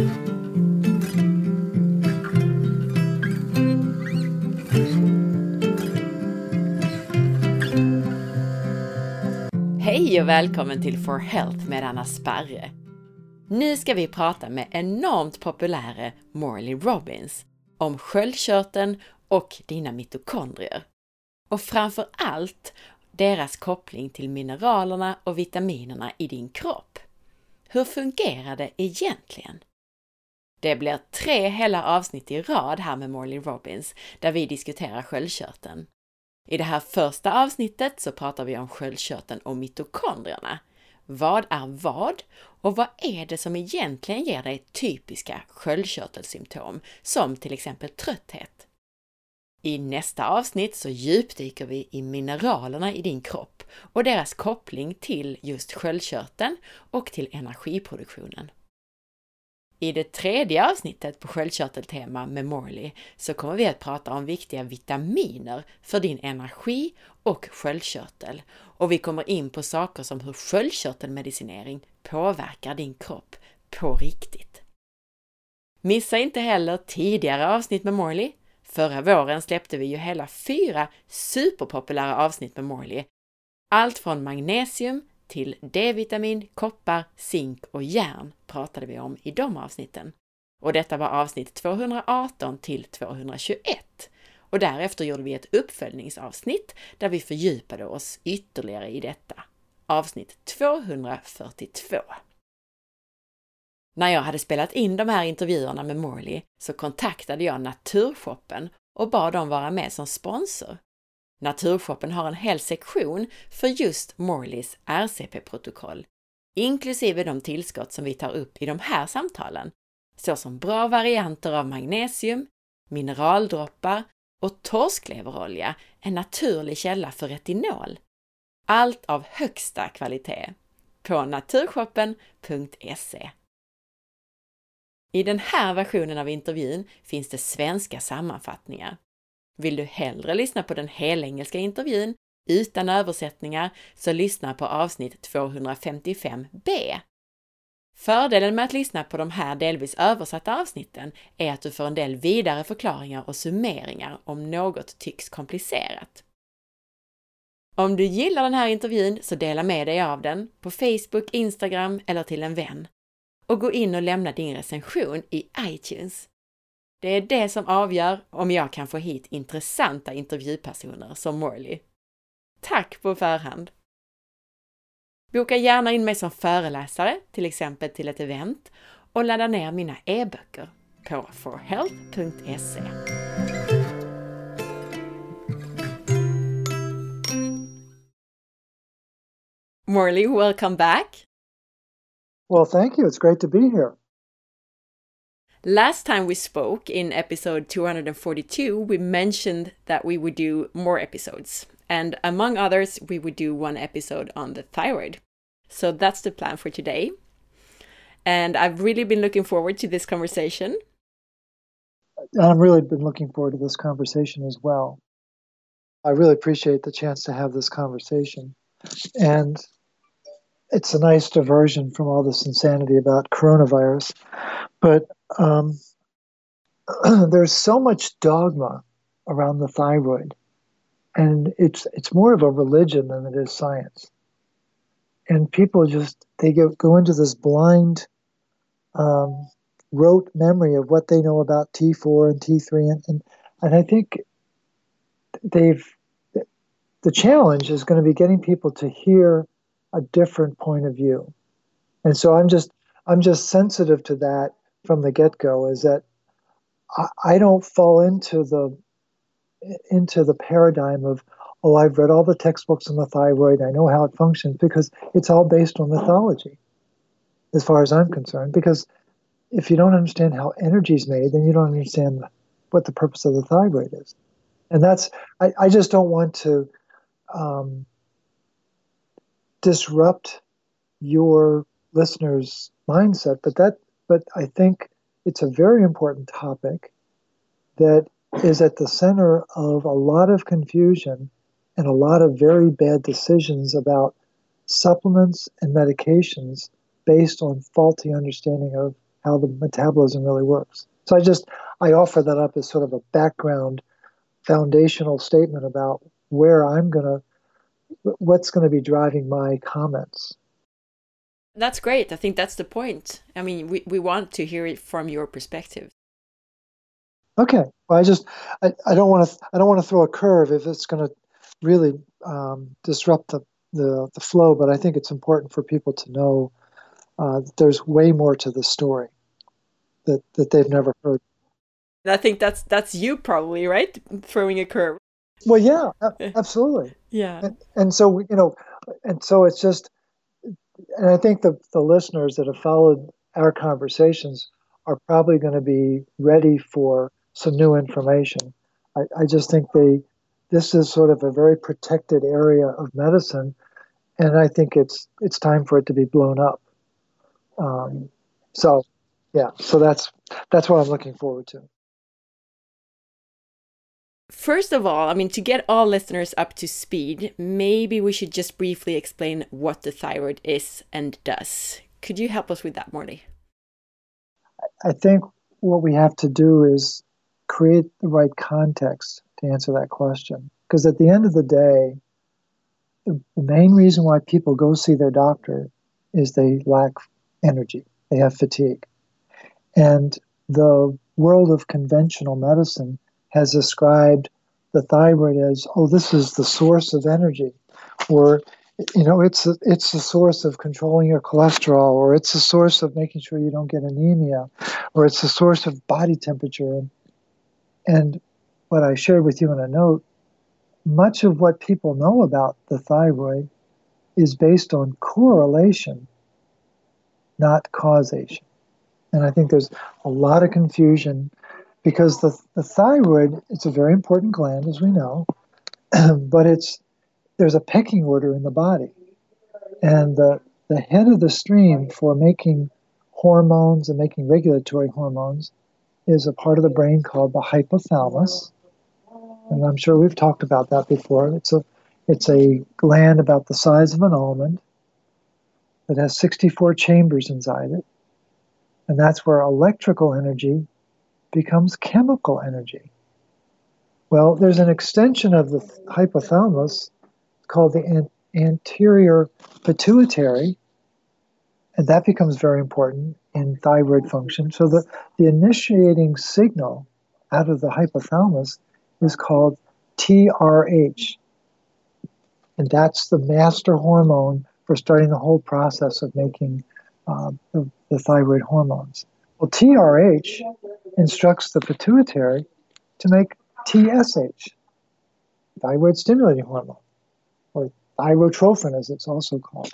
Hej och välkommen till For Health med Anna Sparre. Nu ska vi prata med enormt populäre Morley Robbins om sköldkörteln och dina mitokondrier. Och framför allt deras koppling till mineralerna och vitaminerna i din kropp. Hur fungerar det egentligen? Det blir tre hela avsnitt i rad här med Morley Robbins där vi diskuterar sköldkörteln. I det här första avsnittet så pratar vi om sköldkörteln och mitokondrierna. Vad är vad och vad är det som egentligen ger dig typiska sköldkörtelsymptom som till exempel trötthet? I nästa avsnitt så djupdyker vi i mineralerna i din kropp och deras koppling till just sköldkörteln och till energiproduktionen. I det tredje avsnittet på sköldkörteltema med Morley så kommer vi att prata om viktiga vitaminer för din energi och sköldkörtel. Och vi kommer in på saker som hur sköldkörtelmedicinering påverkar din kropp på riktigt. Missa inte heller tidigare avsnitt med Morley. Förra våren släppte vi ju hela fyra superpopulära avsnitt med Morley. Allt från magnesium till D-vitamin, koppar, zink och järn pratade vi om i de avsnitten. Och detta var avsnitt 218 till 221. Och därefter gjorde vi ett uppföljningsavsnitt där vi fördjupade oss ytterligare i detta. Avsnitt 242. När jag hade spelat in de här intervjuerna med Morley så kontaktade jag Naturshoppen och bad dem vara med som sponsor. Naturshoppen har en hel sektion för just Morleys RCP-protokoll, inklusive de tillskott som vi tar upp i de här samtalen, såsom bra varianter av magnesium, mineraldroppar och torskleverolja, en naturlig källa för retinol. Allt av högsta kvalitet på naturshoppen.se. I den här versionen av intervjun finns det svenska sammanfattningar vill du hellre lyssna på den helengelska intervjun utan översättningar så lyssna på avsnitt 255b. Fördelen med att lyssna på de här delvis översatta avsnitten är att du får en del vidare förklaringar och summeringar om något tycks komplicerat. Om du gillar den här intervjun så dela med dig av den på Facebook, Instagram eller till en vän. Och gå in och lämna din recension i iTunes. Det är det som avgör om jag kan få hit intressanta intervjupersoner som Morley. Tack på förhand! Boka gärna in mig som föreläsare, till exempel till ett event, och ladda ner mina e-böcker på forhealth.se. Morley, welcome back! Well, thank you. It's great to be here. Last time we spoke in episode 242, we mentioned that we would do more episodes. And among others, we would do one episode on the thyroid. So that's the plan for today. And I've really been looking forward to this conversation. I've really been looking forward to this conversation as well. I really appreciate the chance to have this conversation. And it's a nice diversion from all this insanity about coronavirus. But um, there's so much dogma around the thyroid, and it's it's more of a religion than it is science. And people just they go go into this blind, um, rote memory of what they know about T4 and T3, and and, and I think they've the challenge is going to be getting people to hear a different point of view. And so I'm just I'm just sensitive to that from the get go is that I, I don't fall into the into the paradigm of oh I've read all the textbooks on the thyroid I know how it functions because it's all based on mythology as far as I'm concerned. Because if you don't understand how energy is made then you don't understand what the purpose of the thyroid is. And that's I, I just don't want to um, disrupt your listeners mindset but that but I think it's a very important topic that is at the center of a lot of confusion and a lot of very bad decisions about supplements and medications based on faulty understanding of how the metabolism really works. So I just I offer that up as sort of a background foundational statement about where I'm going to what's going to be driving my comments. That's great. I think that's the point. I mean, we, we want to hear it from your perspective. Okay. Well, I just I, I don't want to I don't want to throw a curve if it's going to really um, disrupt the, the the flow. But I think it's important for people to know uh, that there's way more to the story that that they've never heard. I think that's that's you probably right throwing a curve. Well, yeah, absolutely. yeah. And, and so you know, and so it's just, and I think the the listeners that have followed our conversations are probably going to be ready for some new information. I, I just think they, this is sort of a very protected area of medicine, and I think it's it's time for it to be blown up. Um, so, yeah, so that's that's what I'm looking forward to. First of all, I mean, to get all listeners up to speed, maybe we should just briefly explain what the thyroid is and does. Could you help us with that, Morley? I think what we have to do is create the right context to answer that question. Because at the end of the day, the, the main reason why people go see their doctor is they lack energy, they have fatigue. And the world of conventional medicine has ascribed the thyroid as, oh, this is the source of energy, or you know, it's a, it's the source of controlling your cholesterol, or it's the source of making sure you don't get anemia, or it's the source of body temperature. And, and what I shared with you in a note, much of what people know about the thyroid is based on correlation, not causation. And I think there's a lot of confusion because the, the thyroid it's a very important gland as we know but it's there's a pecking order in the body. And the, the head of the stream for making hormones and making regulatory hormones is a part of the brain called the hypothalamus. And i'm sure we've talked about that before. It's a it's a gland about the size of an almond that has 64 chambers inside it. And that's where electrical energy becomes chemical energy. Well, there's an extension of the hypothalamus called the an- anterior pituitary, and that becomes very important in thyroid function. So the, the initiating signal out of the hypothalamus is called TRH, and that's the master hormone for starting the whole process of making uh, the, the thyroid hormones. Well, TRH instructs the pituitary to make TSH, thyroid stimulating hormone, or thyrotrophin as it's also called.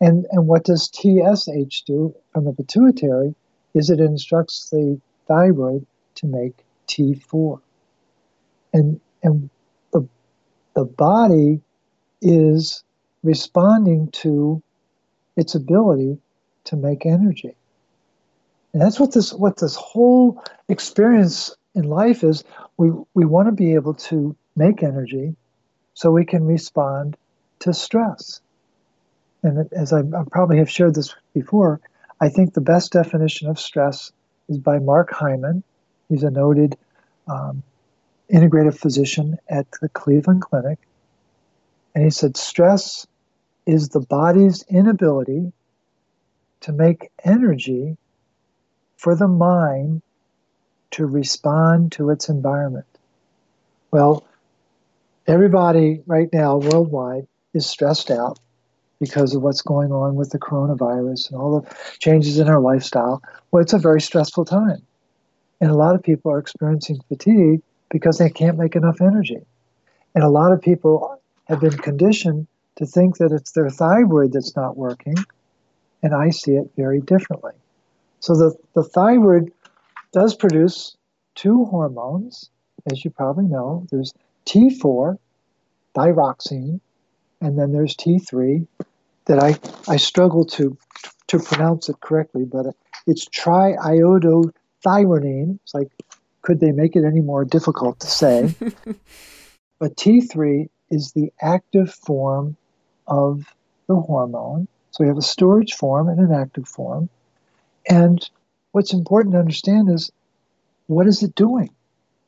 And, and what does TSH do from the pituitary is it instructs the thyroid to make T4. And, and the, the body is responding to its ability to make energy. And that's what this what this whole experience in life is. We we want to be able to make energy so we can respond to stress. And as I, I probably have shared this before, I think the best definition of stress is by Mark Hyman. He's a noted um, integrative physician at the Cleveland Clinic. And he said, stress is the body's inability to make energy for the mind to respond to its environment? Well, everybody right now worldwide is stressed out because of what's going on with the coronavirus and all the changes in our lifestyle. Well, it's a very stressful time. And a lot of people are experiencing fatigue because they can't make enough energy. And a lot of people have been conditioned to think that it's their thyroid that's not working. And I see it very differently. So the, the thyroid does produce two hormones, as you probably know. There's T4, thyroxine, and then there's T3 that I, I struggle to to pronounce it correctly, but it's triiodothyronine. It's like, could they make it any more difficult to say? but T3 is the active form of the hormone. So we have a storage form and an active form. And what's important to understand is what is it doing?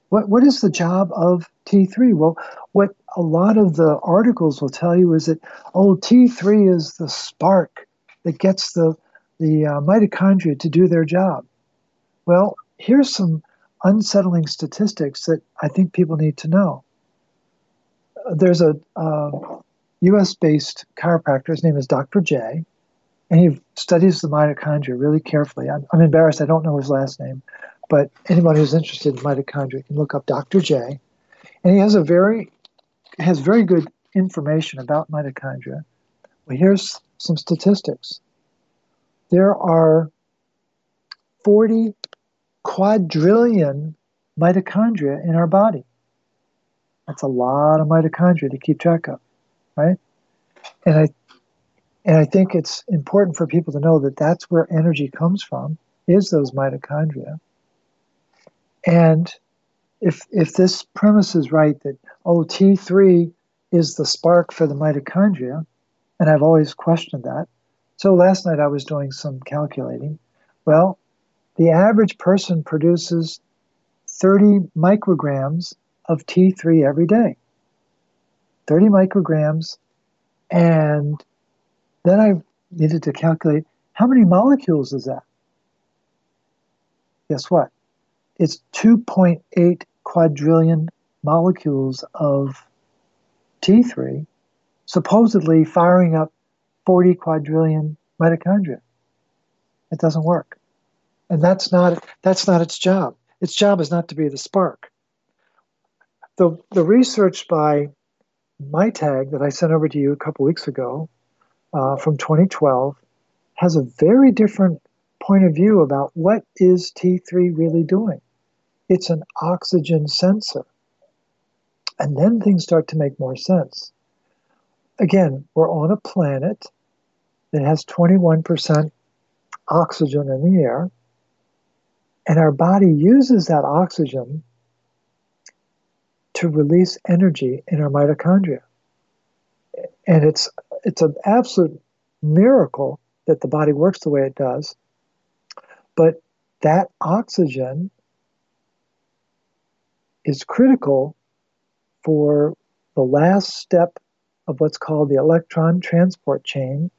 What, what is the job of T3? Well, what a lot of the articles will tell you is that, oh, T3 is the spark that gets the, the uh, mitochondria to do their job. Well, here's some unsettling statistics that I think people need to know. There's a uh, US based chiropractor, his name is Dr. J, and he studies the mitochondria really carefully. I'm, I'm embarrassed, I don't know his last name, but anyone who's interested in mitochondria can look up Dr. J. And he has a very has very good information about mitochondria. Well, here's some statistics. There are 40 quadrillion mitochondria in our body. That's a lot of mitochondria to keep track of, right? And I and I think it's important for people to know that that's where energy comes from is those mitochondria. And if if this premise is right that oh T3 is the spark for the mitochondria, and I've always questioned that. So last night I was doing some calculating. Well, the average person produces 30 micrograms of T3 every day. 30 micrograms. And then I needed to calculate how many molecules is that? Guess what? It's 2.8 quadrillion molecules of T3, supposedly firing up 40 quadrillion mitochondria. It doesn't work. And that's not that's not its job. Its job is not to be the spark. The the research by MyTag that I sent over to you a couple weeks ago uh, from 2012 has a very different point of view about what is T3 really doing. It's an oxygen sensor. And then things start to make more sense. Again, we're on a planet that has 21% oxygen in the air. And our body uses that oxygen to release energy in our mitochondria. And it's it's an absolute miracle that the body works the way it does. But that oxygen is critical for the last step of what's called the electron transport chain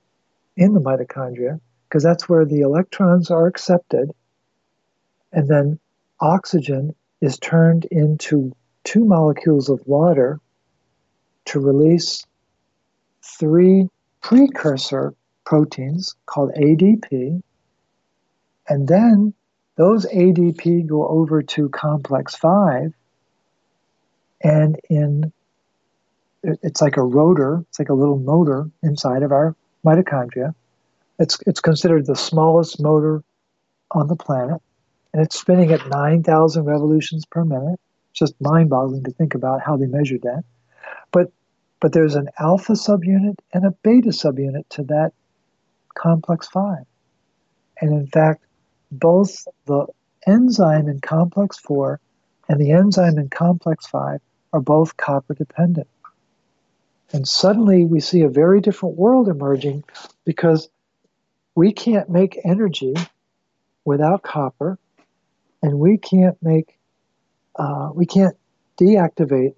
in the mitochondria, because that's where the electrons are accepted and then oxygen is turned into two molecules of water to release three precursor proteins called ADP. And then those ADP go over to complex 5. And in it's like a rotor, it's like a little motor inside of our mitochondria. It's, it's considered the smallest motor on the planet and it's spinning at 9,000 revolutions per minute. It's just mind-boggling to think about how they measured that. But but there's an alpha subunit and a beta subunit to that complex 5. And in fact, both the enzyme in complex 4 and the enzyme in complex 5 are both copper dependent. And suddenly we see a very different world emerging because we can't make energy without copper and we can't make uh, we can't deactivate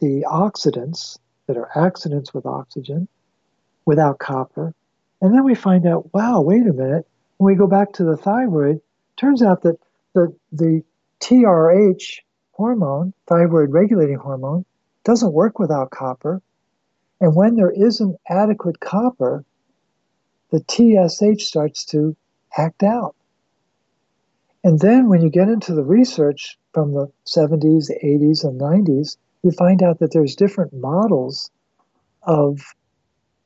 the oxidants that are accidents with oxygen without copper. And then we find out wow wait a minute. When we go back to the thyroid turns out that the the trh hormone thyroid regulating hormone doesn't work without copper. And when there isn't adequate copper the tsh starts to act out. And then when you get into the research from the 70s, 80s, and 90s, you find out that there's different models of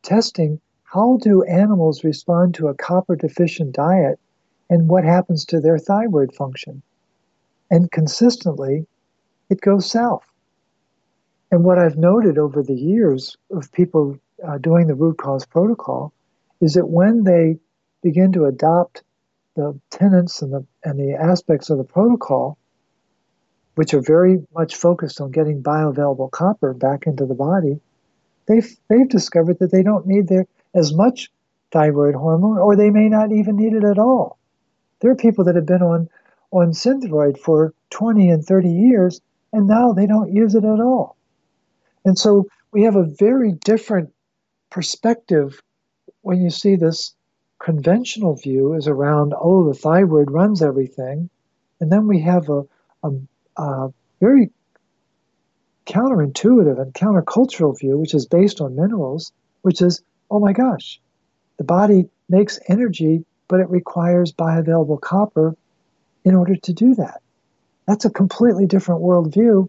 testing how do animals respond to a copper deficient diet and what happens to their thyroid function. And consistently, it goes south. And what I've noted over the years of people uh, doing the root cause protocol is that when they begin to adopt the tenets and the and the aspects of the protocol, which are very much focused on getting bioavailable copper back into the body, they've they've discovered that they don't need their as much thyroid hormone, or they may not even need it at all. There are people that have been on, on Synthroid for 20 and 30 years, and now they don't use it at all. And so we have a very different perspective when you see this conventional view is around, oh, the thyroid runs everything. And then we have a, a, a very counterintuitive and countercultural view, which is based on minerals, which is, oh my gosh, the body makes energy, but it requires bioavailable copper in order to do that. That's a completely different worldview.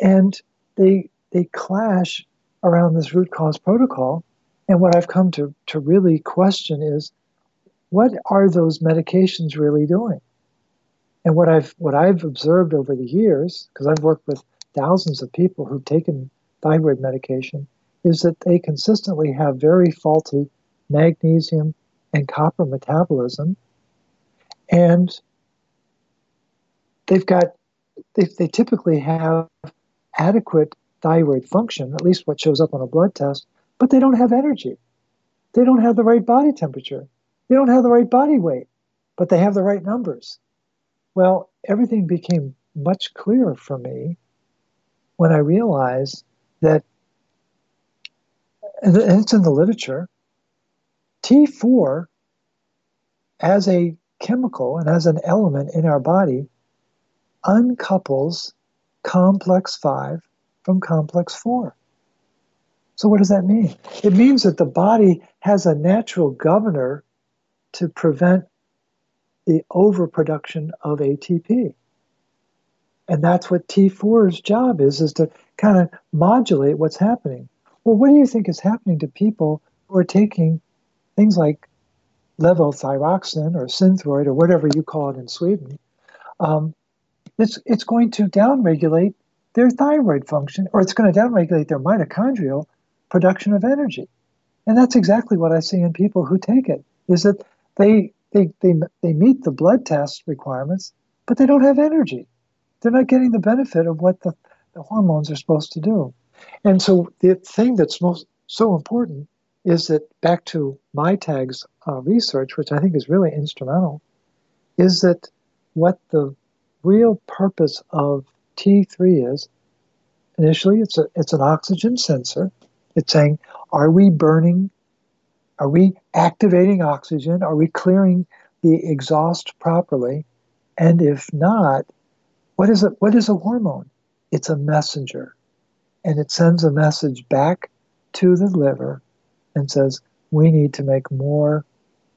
And they, they clash around this root cause protocol. And what I've come to, to really question is what are those medications really doing? And what I've what I've observed over the years, because I've worked with thousands of people who've taken thyroid medication, is that they consistently have very faulty magnesium and copper metabolism, and they've got they, they typically have adequate thyroid function, at least what shows up on a blood test, but they don't have energy. They don't have the right body temperature. They don't have the right body weight, but they have the right numbers. Well, everything became much clearer for me when I realized that, and it's in the literature, T4 as a chemical and as an element in our body uncouples complex 5 from complex 4. So, what does that mean? It means that the body has a natural governor to prevent the overproduction of ATP. And that's what T4's job is, is to kind of modulate what's happening. Well, what do you think is happening to people who are taking things like levothyroxine or synthroid or whatever you call it in Sweden? Um, it's, it's going to downregulate their thyroid function, or it's going to downregulate their mitochondrial production of energy. And that's exactly what I see in people who take it, is that they, they, they, they meet the blood test requirements, but they don't have energy. They're not getting the benefit of what the, the hormones are supposed to do. And so the thing that's most so important is that back to MyTag's uh, research, which I think is really instrumental, is that what the real purpose of T3 is initially it's a it's an oxygen sensor. It's saying, are we burning? Are we activating oxygen? Are we clearing the exhaust properly? And if not, what is it? What is a hormone? It's a messenger, and it sends a message back to the liver and says we need to make more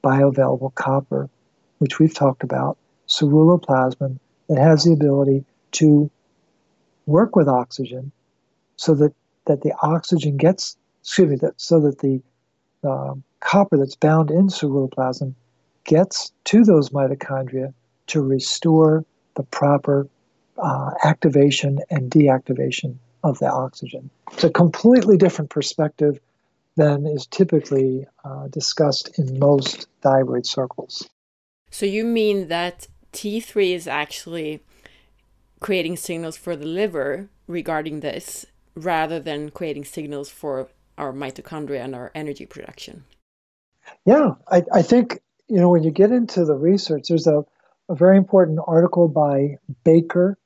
bioavailable copper, which we've talked about, ceruloplasmin that has the ability to work with oxygen so that, that the oxygen gets, excuse me, that, so that the uh, copper that's bound in ceruloplasmin gets to those mitochondria to restore the proper uh, activation and deactivation of the oxygen. It's a completely different perspective than is typically uh, discussed in most thyroid circles. So you mean that T3 is actually creating signals for the liver regarding this rather than creating signals for our mitochondria and our energy production. Yeah, I, I think, you know, when you get into the research, there's a, a very important article by Baker,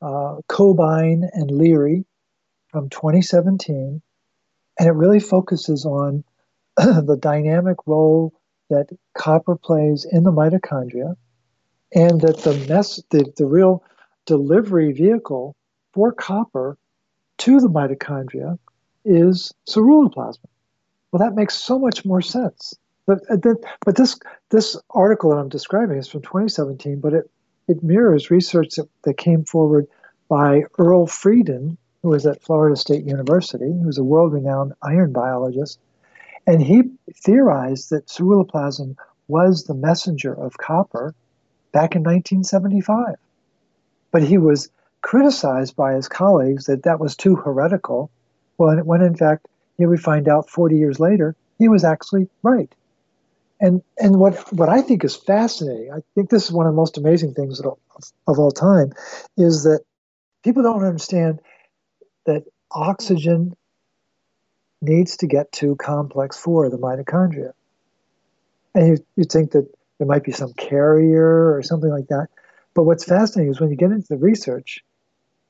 uh, Cobine, and Leary from 2017, and it really focuses on the dynamic role that copper plays in the mitochondria and that the mess the, the real delivery vehicle for copper to the mitochondria is ceruloplasmin. Well, that makes so much more sense. But, uh, but this this article that I'm describing is from 2017, but it, it mirrors research that, that came forward by Earl Frieden, who was at Florida State University, who was a world-renowned iron biologist, and he theorized that ceruloplasmin was the messenger of copper back in 1975. But he was criticized by his colleagues that that was too heretical, when, when in fact, here we find out 40 years later, he was actually right. And, and what, what I think is fascinating, I think this is one of the most amazing things of, of all time, is that people don't understand that oxygen needs to get to complex 4, the mitochondria. And you, you think that there might be some carrier or something like that. But what's fascinating is when you get into the research,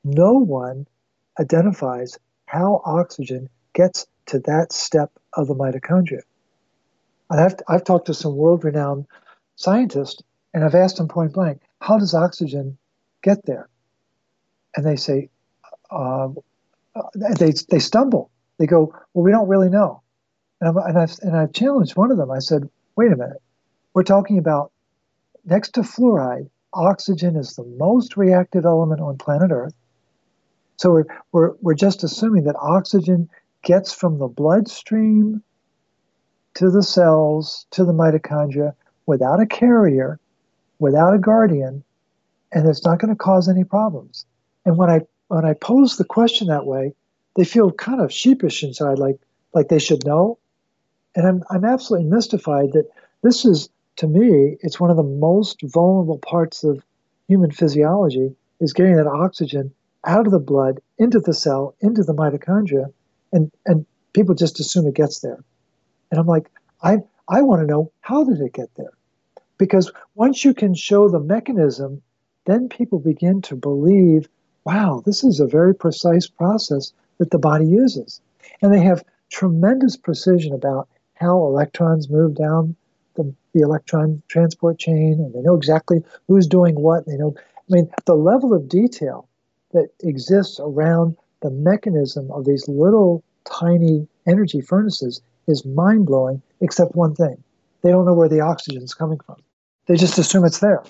no one identifies how oxygen gets to that step of the mitochondria. And I've, I've talked to some world renowned scientists and I've asked them point blank, how does oxygen get there? And they say, uh, they, they stumble. They go, well, we don't really know. And, i and, I've, and I've challenged one of them. I said, wait a minute. We're talking about next to fluoride, oxygen is the most reactive element on planet Earth. So we're, we're, we're just assuming that oxygen gets from the bloodstream to the cells, to the mitochondria, without a carrier, without a guardian, and it's not going to cause any problems. And when I when I pose the question that way, they feel kind of sheepish inside, like like they should know. And I'm I'm absolutely mystified that this is to me, it's one of the most vulnerable parts of human physiology is getting that oxygen out of the blood into the cell, into the mitochondria, and and people just assume it gets there. And I'm like, I I want to know how did it get there? Because once you can show the mechanism, then people begin to believe, wow, this is a very precise process that the body uses. And they have tremendous precision about how electrons move down the, the electron transport chain, and they know exactly who's doing what. They know, I mean, the level of detail that exists around the mechanism of these little tiny energy furnaces is mind blowing, except one thing they don't know where the oxygen is coming from. They just assume it's there.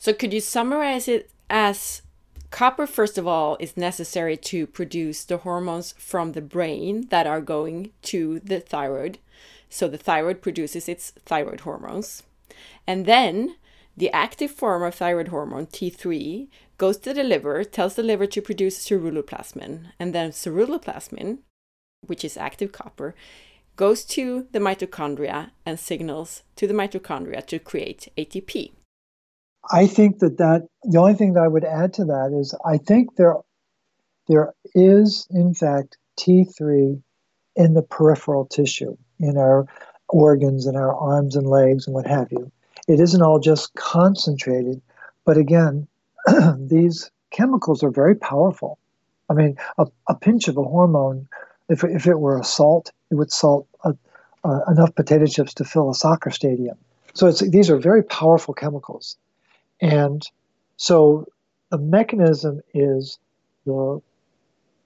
So, could you summarize it as copper, first of all, is necessary to produce the hormones from the brain that are going to the thyroid? So, the thyroid produces its thyroid hormones. And then the active form of thyroid hormone, T3, goes to the liver, tells the liver to produce ceruloplasmin. And then ceruloplasmin, which is active copper, goes to the mitochondria and signals to the mitochondria to create ATP. I think that that the only thing that I would add to that is I think there there is in fact T3 in the peripheral tissue in our organs and our arms and legs and what have you. It isn't all just concentrated, but again, these chemicals are very powerful. I mean, a, a pinch of a hormone, if, if it were a salt, it would salt a, uh, enough potato chips to fill a soccer stadium. So these are very powerful chemicals. And so the mechanism is the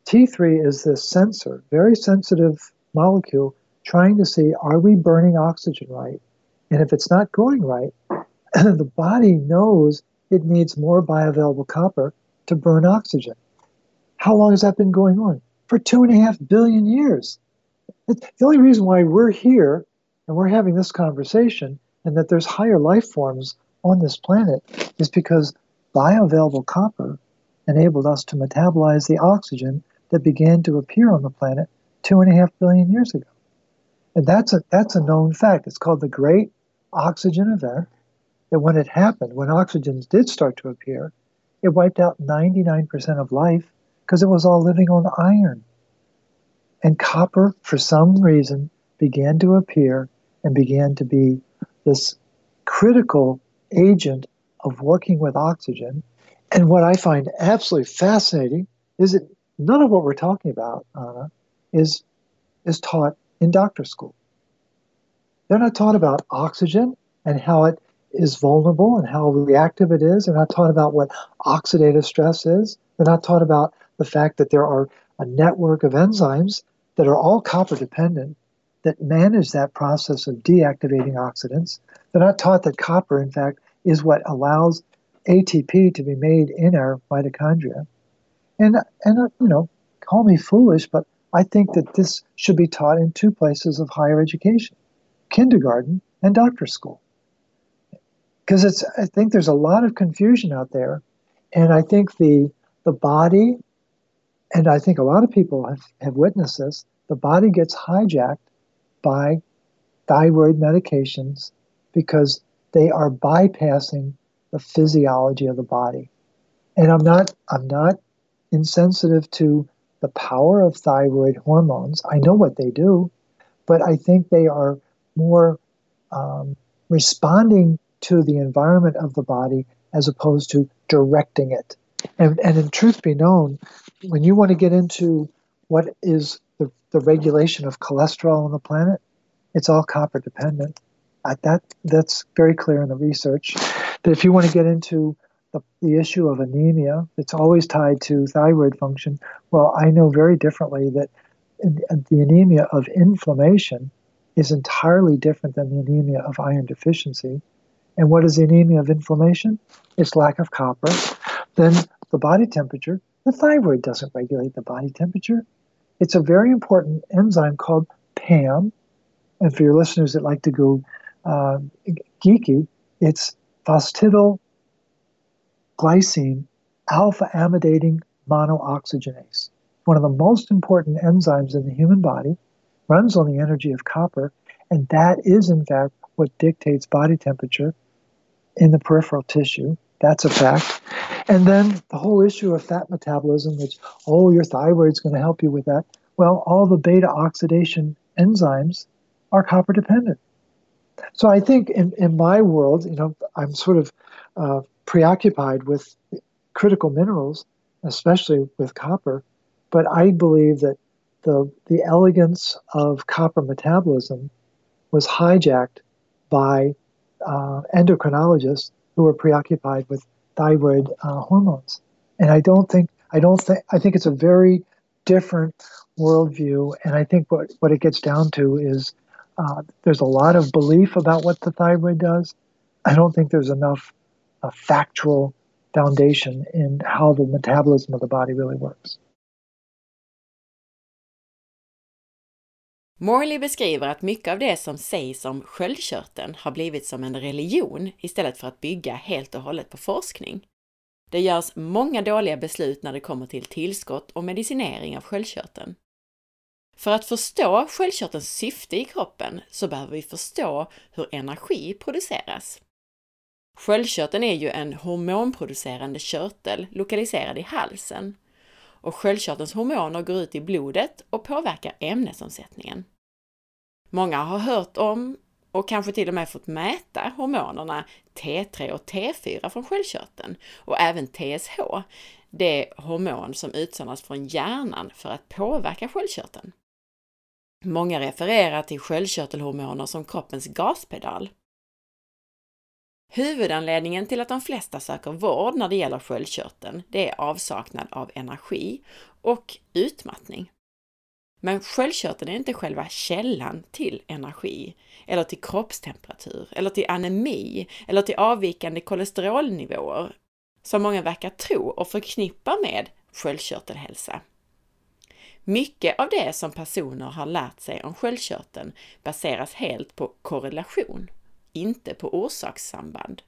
T3 is this sensor, very sensitive molecule, trying to see are we burning oxygen right? And if it's not going right, the body knows it needs more bioavailable copper to burn oxygen. How long has that been going on? For two and a half billion years. The only reason why we're here and we're having this conversation and that there's higher life forms on this planet is because bioavailable copper enabled us to metabolize the oxygen that began to appear on the planet two and a half billion years ago. And that's a, that's a known fact. It's called the Great Oxygen Event. That when it happened, when oxygens did start to appear, it wiped out 99% of life because it was all living on iron. And copper, for some reason, began to appear and began to be this critical agent of working with oxygen. And what I find absolutely fascinating is that none of what we're talking about, Anna, is, is taught in doctor school. They're not taught about oxygen and how it is vulnerable and how reactive it is. They're not taught about what oxidative stress is. They're not taught about the fact that there are a network of enzymes that are all copper dependent that manage that process of deactivating oxidants. They're not taught that copper, in fact, is what allows ATP to be made in our mitochondria. And, and uh, you know, call me foolish, but I think that this should be taught in two places of higher education kindergarten and doctor school. Because it's, I think there's a lot of confusion out there. And I think the, the body, and I think a lot of people have, have witnessed this, the body gets hijacked by thyroid medications because they are bypassing the physiology of the body. And I'm not, I'm not insensitive to the power of thyroid hormones. I know what they do, but I think they are more um, responding to the environment of the body as opposed to directing it. And, and in truth be known, when you want to get into what is the, the regulation of cholesterol on the planet, it's all copper dependent. Uh, that that's very clear in the research. That if you want to get into the, the issue of anemia, it's always tied to thyroid function. Well, I know very differently that the anemia of inflammation is entirely different than the anemia of iron deficiency. And what is the anemia of inflammation? It's lack of copper. Then the body temperature. The thyroid doesn't regulate the body temperature. It's a very important enzyme called PAM. And for your listeners that like to go uh, geeky, it's phosphatidylglycine alpha amidating monooxygenase. One of the most important enzymes in the human body runs on the energy of copper, and that is, in fact, what dictates body temperature in the peripheral tissue. That's a fact. And then the whole issue of fat metabolism, which, oh, your thyroid's going to help you with that. Well, all the beta oxidation enzymes are copper dependent. So I think in, in my world, you know, I'm sort of uh, preoccupied with critical minerals, especially with copper. But I believe that the, the elegance of copper metabolism was hijacked by uh, endocrinologists who are preoccupied with thyroid uh, hormones. And I don't think I don't think I think it's a very different worldview. And I think what what it gets down to is uh, there's a lot of belief about what the thyroid does. I don't think there's enough uh, factual foundation in how the metabolism of the body really works. Morley beskriver att mycket av det som sägs om sköldkörteln har blivit som en religion istället för att bygga helt och hållet på forskning. Det görs många dåliga beslut när det kommer till tillskott och medicinering av sköldkörteln. För att förstå sköldkörtelns syfte i kroppen så behöver vi förstå hur energi produceras. Sköldkörteln är ju en hormonproducerande körtel lokaliserad i halsen och sköldkörtelns hormoner går ut i blodet och påverkar ämnesomsättningen. Många har hört om och kanske till och med fått mäta hormonerna T3 och T4 från sköldkörteln och även TSH, det hormon som utsöndras från hjärnan för att påverka sköldkörteln. Många refererar till sköldkörtelhormoner som kroppens gaspedal. Huvudanledningen till att de flesta söker vård när det gäller sköldkörteln, det är avsaknad av energi och utmattning. Men sköldkörteln är inte själva källan till energi, eller till kroppstemperatur, eller till anemi, eller till avvikande kolesterolnivåer, som många verkar tro och förknippa med sköldkörtelhälsa. Mycket av det som personer har lärt sig om sköldkörteln baseras helt på korrelation, inte på orsakssamband.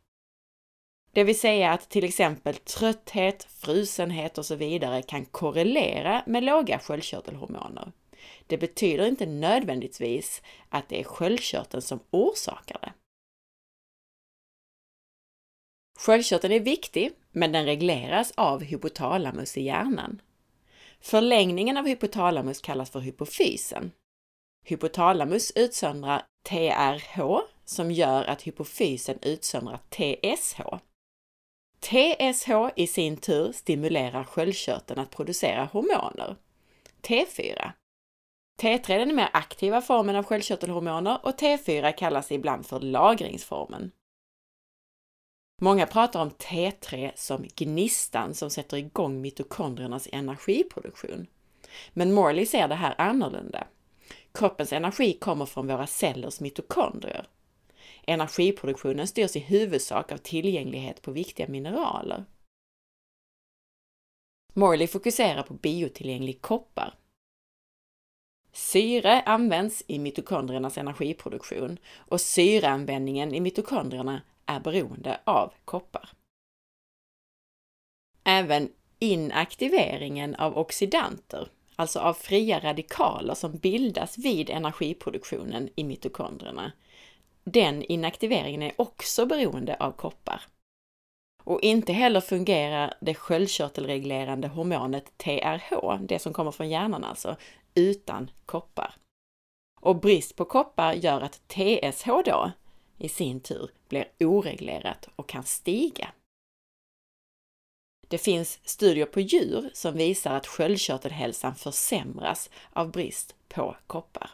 Det vill säga att till exempel trötthet, frusenhet och så vidare kan korrelera med låga sköldkörtelhormoner. Det betyder inte nödvändigtvis att det är sköldkörteln som orsakar det. Sköldkörteln är viktig, men den regleras av hypotalamus i hjärnan. Förlängningen av hypotalamus kallas för hypofysen. Hypotalamus utsöndrar TRH som gör att hypofysen utsöndrar TSH. TSH i sin tur stimulerar sköldkörteln att producera hormoner, T4. T3 är den mer aktiva formen av sköldkörtelhormoner och T4 kallas ibland för lagringsformen. Många pratar om T3 som gnistan som sätter igång mitokondriernas energiproduktion. Men Morley ser det här annorlunda. Kroppens energi kommer från våra cellers mitokondrier. Energiproduktionen styrs i huvudsak av tillgänglighet på viktiga mineraler. Morley fokuserar på biotillgänglig koppar. Syre används i mitokondriernas energiproduktion och syreanvändningen i mitokondrierna är beroende av koppar. Även inaktiveringen av oxidanter, alltså av fria radikaler som bildas vid energiproduktionen i mitokondrierna, den inaktiveringen är också beroende av koppar. Och inte heller fungerar det sköldkörtelreglerande hormonet TRH, det som kommer från hjärnan alltså, utan koppar. Och brist på koppar gör att TSH då i sin tur blir oreglerat och kan stiga. Det finns studier på djur som visar att sköldkörtelhälsan försämras av brist på koppar.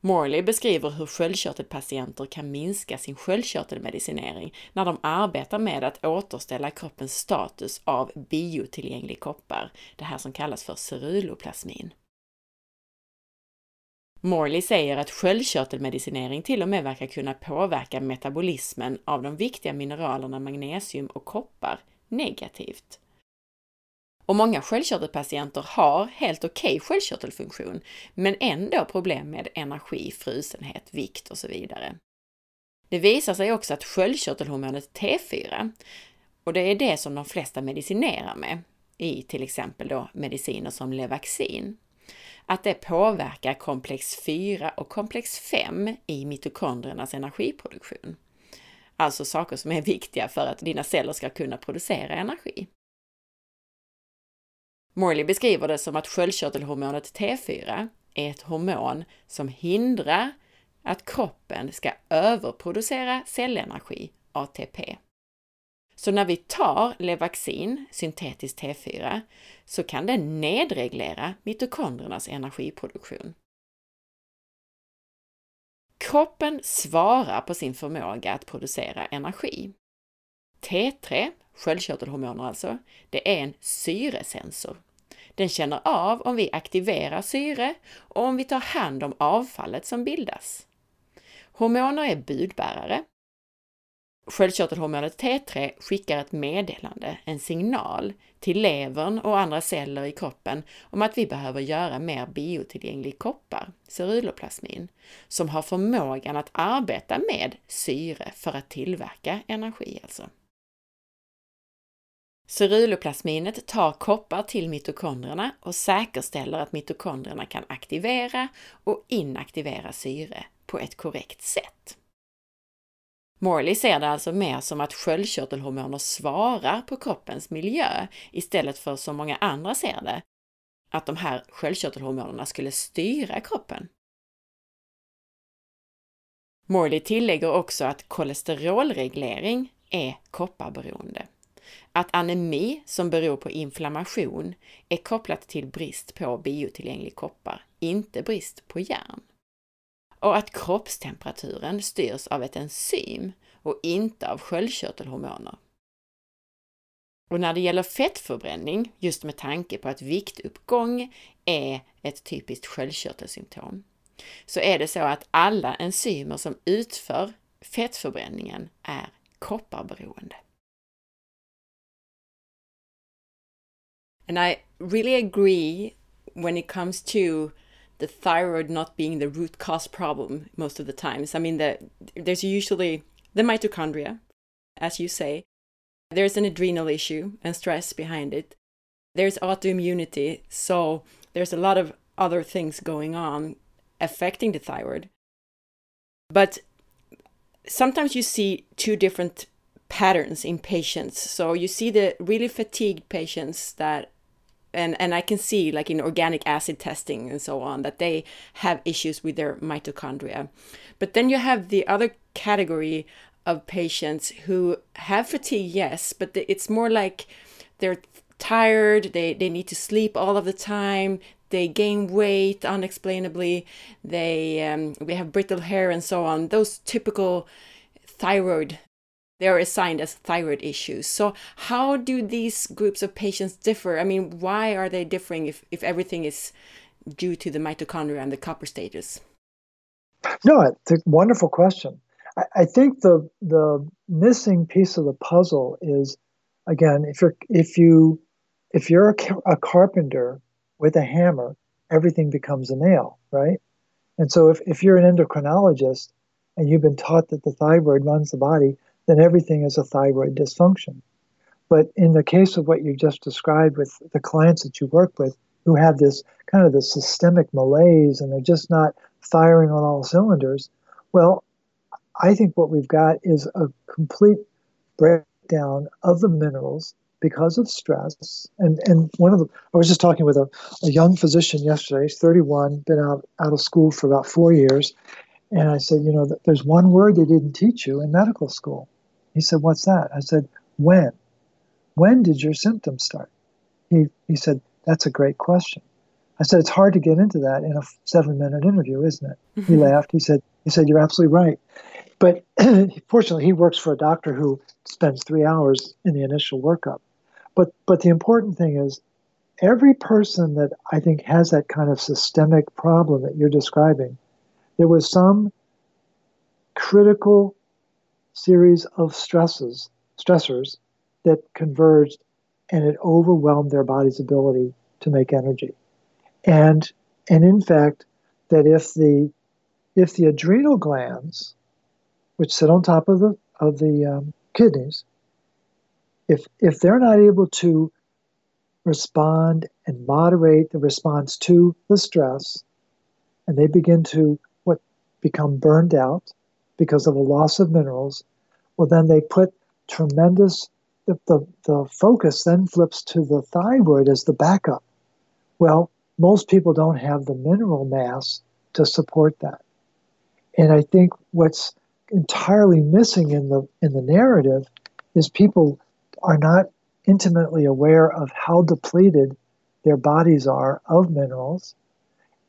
Morley beskriver hur sköldkörtelpatienter kan minska sin sköldkörtelmedicinering när de arbetar med att återställa kroppens status av biotillgänglig koppar, det här som kallas för ceruloplasmin. Morley säger att sköldkörtelmedicinering till och med verkar kunna påverka metabolismen av de viktiga mineralerna magnesium och koppar negativt. Och många sköldkörtelpatienter har helt okej okay sköldkörtelfunktion, men ändå problem med energi, frusenhet, vikt och så vidare. Det visar sig också att sköldkörtelhormonet T4, och det är det som de flesta medicinerar med, i till exempel då mediciner som Levaxin, att det påverkar komplex 4 och komplex 5 i mitokondriernas energiproduktion. Alltså saker som är viktiga för att dina celler ska kunna producera energi. Morley beskriver det som att sköldkörtelhormonet T4 är ett hormon som hindrar att kroppen ska överproducera cellenergi, ATP. Så när vi tar Levaxin, syntetiskt T4, så kan den nedreglera mitokondriernas energiproduktion. Kroppen svarar på sin förmåga att producera energi. T3, sköldkörtelhormoner alltså, det är en syresensor. Den känner av om vi aktiverar syre och om vi tar hand om avfallet som bildas. Hormoner är budbärare Sköldkörtelhormonet T3 skickar ett meddelande, en signal, till levern och andra celler i kroppen om att vi behöver göra mer biotillgänglig koppar, ceruloplasmin, som har förmågan att arbeta med syre för att tillverka energi alltså. Ceruloplasminet tar koppar till mitokondrierna och säkerställer att mitokondrierna kan aktivera och inaktivera syre på ett korrekt sätt. Morley ser det alltså mer som att sköldkörtelhormoner svarar på kroppens miljö istället för som många andra ser det, att de här sköldkörtelhormonerna skulle styra kroppen. Morley tillägger också att kolesterolreglering är kopparberoende. Att anemi som beror på inflammation är kopplat till brist på biotillgänglig koppar, inte brist på järn och att kroppstemperaturen styrs av ett enzym och inte av sköldkörtelhormoner. Och när det gäller fettförbränning, just med tanke på att viktuppgång är ett typiskt sköldkörtelsymptom, så är det så att alla enzymer som utför fettförbränningen är kopparberoende. And I really agree when it comes to the thyroid not being the root cause problem most of the times. I mean, the, there's usually the mitochondria, as you say. There's an adrenal issue and stress behind it. There's autoimmunity, so there's a lot of other things going on affecting the thyroid. But sometimes you see two different patterns in patients. So you see the really fatigued patients that and and I can see like in organic acid testing and so on that they have issues with their mitochondria. But then you have the other category of patients who have fatigue, yes, but it's more like they're tired, they they need to sleep all of the time, they gain weight unexplainably, they um, we have brittle hair and so on. Those typical thyroid they are assigned as thyroid issues. So, how do these groups of patients differ? I mean, why are they differing if, if everything is due to the mitochondria and the copper status? No, it's a wonderful question. I, I think the the missing piece of the puzzle is, again, if you're if you if you're a, a carpenter with a hammer, everything becomes a nail, right? And so, if, if you're an endocrinologist and you've been taught that the thyroid runs the body, then everything is a thyroid dysfunction. But in the case of what you just described with the clients that you work with who have this kind of the systemic malaise and they're just not firing on all cylinders, well, I think what we've got is a complete breakdown of the minerals because of stress. And and one of the I was just talking with a, a young physician yesterday, he's 31, been out, out of school for about four years, And I said, You know, there's one word they didn't teach you in medical school. He said, What's that? I said, When? When did your symptoms start? He, he said, That's a great question. I said, It's hard to get into that in a seven minute interview, isn't it? Mm-hmm. He laughed. He said, he said, You're absolutely right. But fortunately, he works for a doctor who spends three hours in the initial workup. But but the important thing is every person that I think has that kind of systemic problem that you're describing, there was some critical series of stresses, stressors that converged and it overwhelmed their body's ability to make energy. And and in fact, that if the if the adrenal glands, which sit on top of the of the um, kidneys, if if they're not able to respond and moderate the response to the stress, and they begin to become burned out because of a loss of minerals, well then they put tremendous the, the, the focus then flips to the thyroid as the backup. Well, most people don't have the mineral mass to support that. And I think what's entirely missing in the in the narrative is people are not intimately aware of how depleted their bodies are of minerals.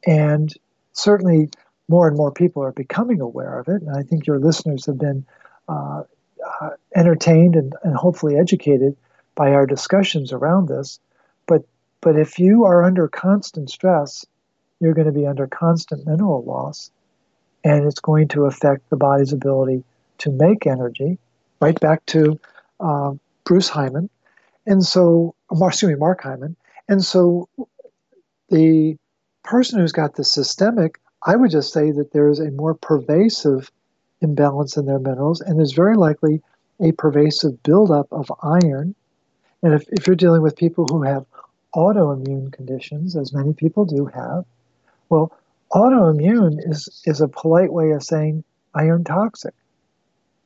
And certainly more and more people are becoming aware of it. And I think your listeners have been uh, uh, entertained and, and hopefully educated by our discussions around this. But, but if you are under constant stress, you're going to be under constant mineral loss. And it's going to affect the body's ability to make energy. Right back to uh, Bruce Hyman. And so, excuse me, Mark Hyman. And so the person who's got the systemic, I would just say that there is a more pervasive imbalance in their minerals, and there's very likely a pervasive buildup of iron. And if, if you're dealing with people who have autoimmune conditions, as many people do have, well, autoimmune is, is a polite way of saying iron toxic.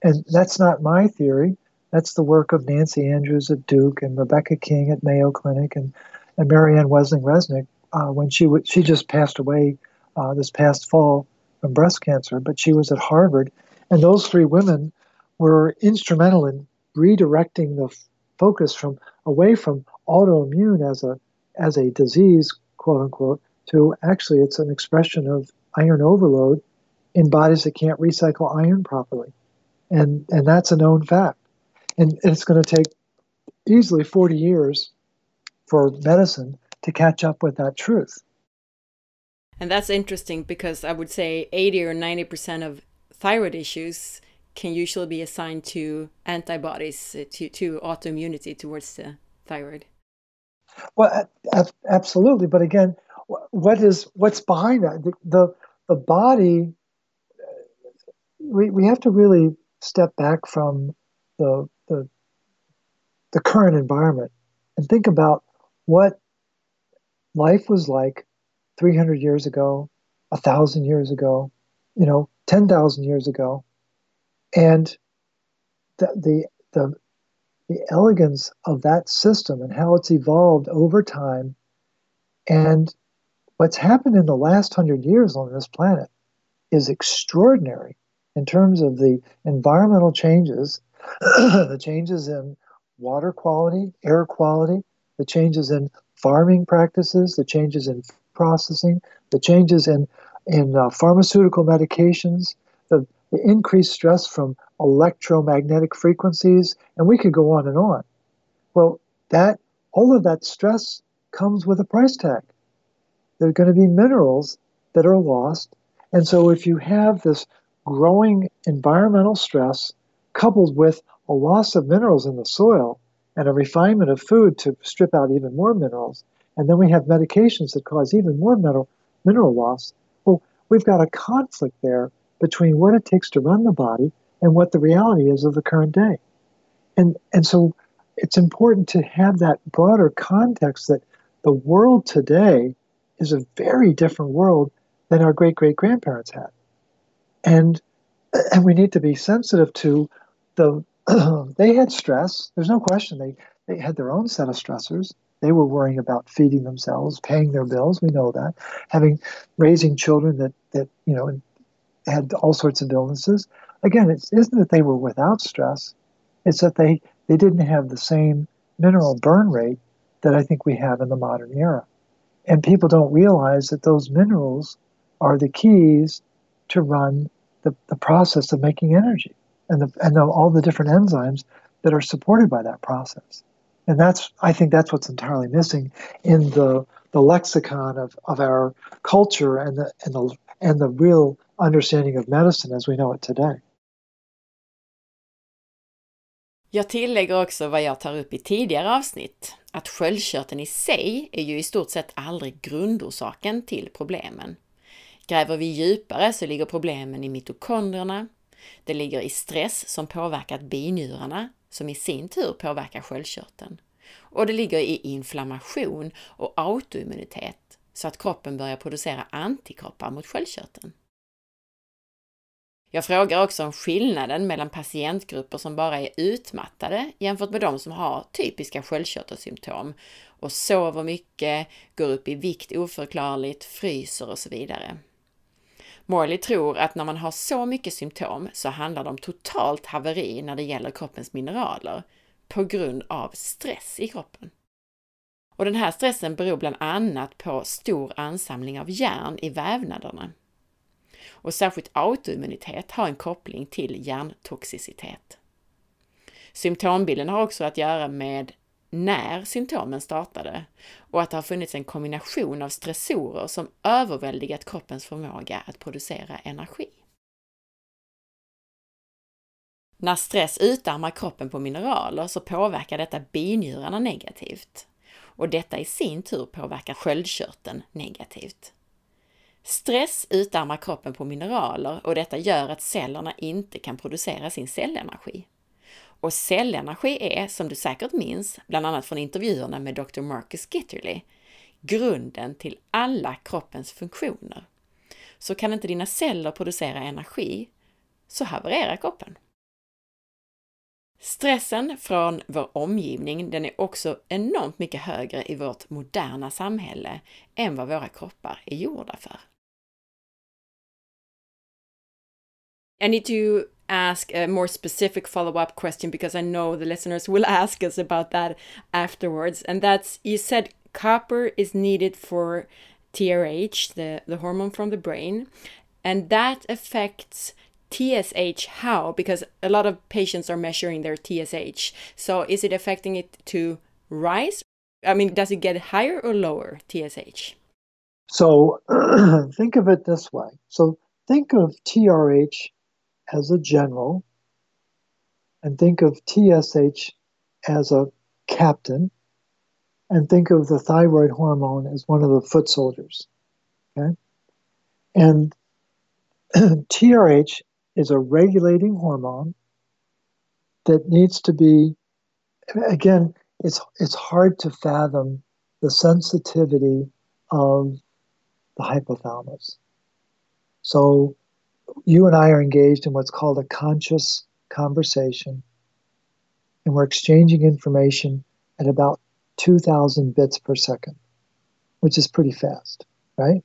And that's not my theory. That's the work of Nancy Andrews at Duke and Rebecca King at Mayo Clinic and, and Marianne Wessling Resnick uh, when she w- she just passed away uh, this past fall from breast cancer, but she was at Harvard, and those three women were instrumental in redirecting the f- focus from away from autoimmune as a as a disease, quote unquote, to actually it's an expression of iron overload in bodies that can't recycle iron properly, and and that's a known fact. And it's going to take easily 40 years for medicine to catch up with that truth. And that's interesting because I would say 80 or 90% of thyroid issues can usually be assigned to antibodies uh, to, to autoimmunity towards the thyroid. Well, absolutely. But again, what is what's behind that? The, the, the body, we, we have to really step back from the the the current environment and think about what life was like 300 years ago, a thousand years ago, you know, 10,000 years ago, and the, the the the elegance of that system and how it's evolved over time, and what's happened in the last hundred years on this planet is extraordinary in terms of the environmental changes the changes in water quality, air quality, the changes in farming practices, the changes in processing, the changes in in uh, pharmaceutical medications, the, the increased stress from electromagnetic frequencies, and we could go on and on. Well, that all of that stress comes with a price tag. There are going to be minerals that are lost, and so if you have this growing environmental stress coupled with a loss of minerals in the soil and a refinement of food to strip out even more minerals, and then we have medications that cause even more mineral, mineral loss, well, we've got a conflict there between what it takes to run the body and what the reality is of the current day. And, and so it's important to have that broader context that the world today is a very different world than our great great grandparents had. And, and we need to be sensitive to the they had stress. There's no question. They they had their own set of stressors. They were worrying about feeding themselves, paying their bills. We know that, having raising children that that you know had all sorts of illnesses. Again, it isn't that they were without stress, it's that they, they didn't have the same mineral burn rate that I think we have in the modern era. And people don't realize that those minerals are the keys to run the, the process of making energy and, the, and the, all the different enzymes that are supported by that process. And that's, I think that's what's entirely missing in the, the lexicon of, of our culture and the, and, the, and the real understanding of medicine as we know it today. Jag tillägger också vad jag tar upp i tidigare avsnitt, att sköldkörteln i sig är ju i stort sett aldrig grundorsaken till problemen. Gräver vi djupare så ligger problemen i mitokondrierna, det ligger i stress som påverkat binjurarna, som i sin tur påverkar sköldkörteln. Och det ligger i inflammation och autoimmunitet, så att kroppen börjar producera antikroppar mot sköldkörteln. Jag frågar också om skillnaden mellan patientgrupper som bara är utmattade jämfört med de som har typiska sköldkörtelsymptom och sover mycket, går upp i vikt oförklarligt, fryser och så vidare. Morley tror att när man har så mycket symptom så handlar det om totalt haveri när det gäller kroppens mineraler på grund av stress i kroppen. Och den här stressen beror bland annat på stor ansamling av järn i vävnaderna. Och särskilt autoimmunitet har en koppling till järntoxicitet. Symptombilden har också att göra med när symptomen startade och att det har funnits en kombination av stressorer som överväldigat kroppens förmåga att producera energi. När stress utarmar kroppen på mineraler så påverkar detta binjurarna negativt och detta i sin tur påverkar sköldkörteln negativt. Stress utarmar kroppen på mineraler och detta gör att cellerna inte kan producera sin cellenergi. Och cellenergi är, som du säkert minns, bland annat från intervjuerna med Dr. Marcus Gitterly, grunden till alla kroppens funktioner. Så kan inte dina celler producera energi, så havererar kroppen. Stressen från vår omgivning den är också enormt mycket högre i vårt moderna samhälle än vad våra kroppar är gjorda för. I need to ask a more specific follow up question because I know the listeners will ask us about that afterwards. And that's you said copper is needed for TRH, the, the hormone from the brain, and that affects TSH how? Because a lot of patients are measuring their TSH. So is it affecting it to rise? I mean, does it get higher or lower TSH? So think of it this way. So think of TRH as a general and think of TSH as a captain and think of the thyroid hormone as one of the foot soldiers. Okay? And TRH is a regulating hormone that needs to be again it's it's hard to fathom the sensitivity of the hypothalamus. So you and I are engaged in what's called a conscious conversation, and we're exchanging information at about 2,000 bits per second, which is pretty fast, right?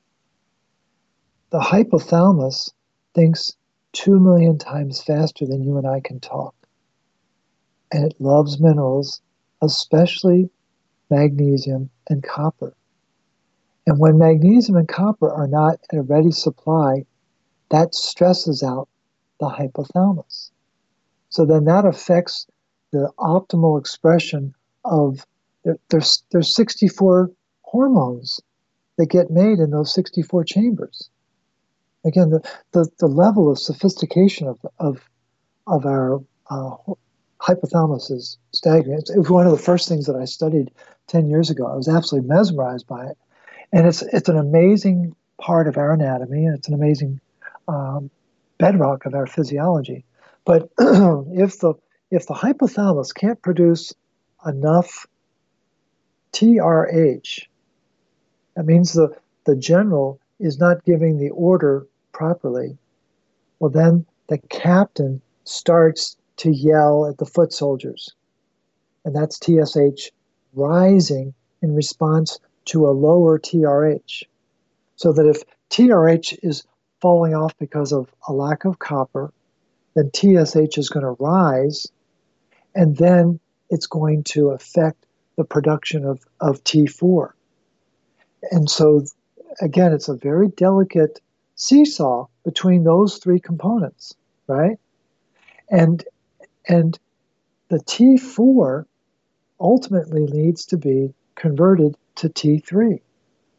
The hypothalamus thinks 2 million times faster than you and I can talk. And it loves minerals, especially magnesium and copper. And when magnesium and copper are not at a ready supply, that stresses out the hypothalamus. So then that affects the optimal expression of there, there's there's 64 hormones that get made in those 64 chambers. Again, the, the, the level of sophistication of, of, of our uh, hypothalamus is staggering. It's, it was one of the first things that I studied 10 years ago. I was absolutely mesmerized by it. And it's, it's an amazing part of our anatomy, and it's an amazing um, bedrock of our physiology. But if the if the hypothalamus can't produce enough TRH, that means the, the general is not giving the order properly. Well, then the captain starts to yell at the foot soldiers. And that's TSH rising in response to a lower TRH. So that if TRH is falling off because of a lack of copper, then TSH is going to rise, and then it's going to affect the production of, of T4. And so, again, it's a very delicate seesaw between those three components, right? And and the T4 ultimately needs to be converted to T3.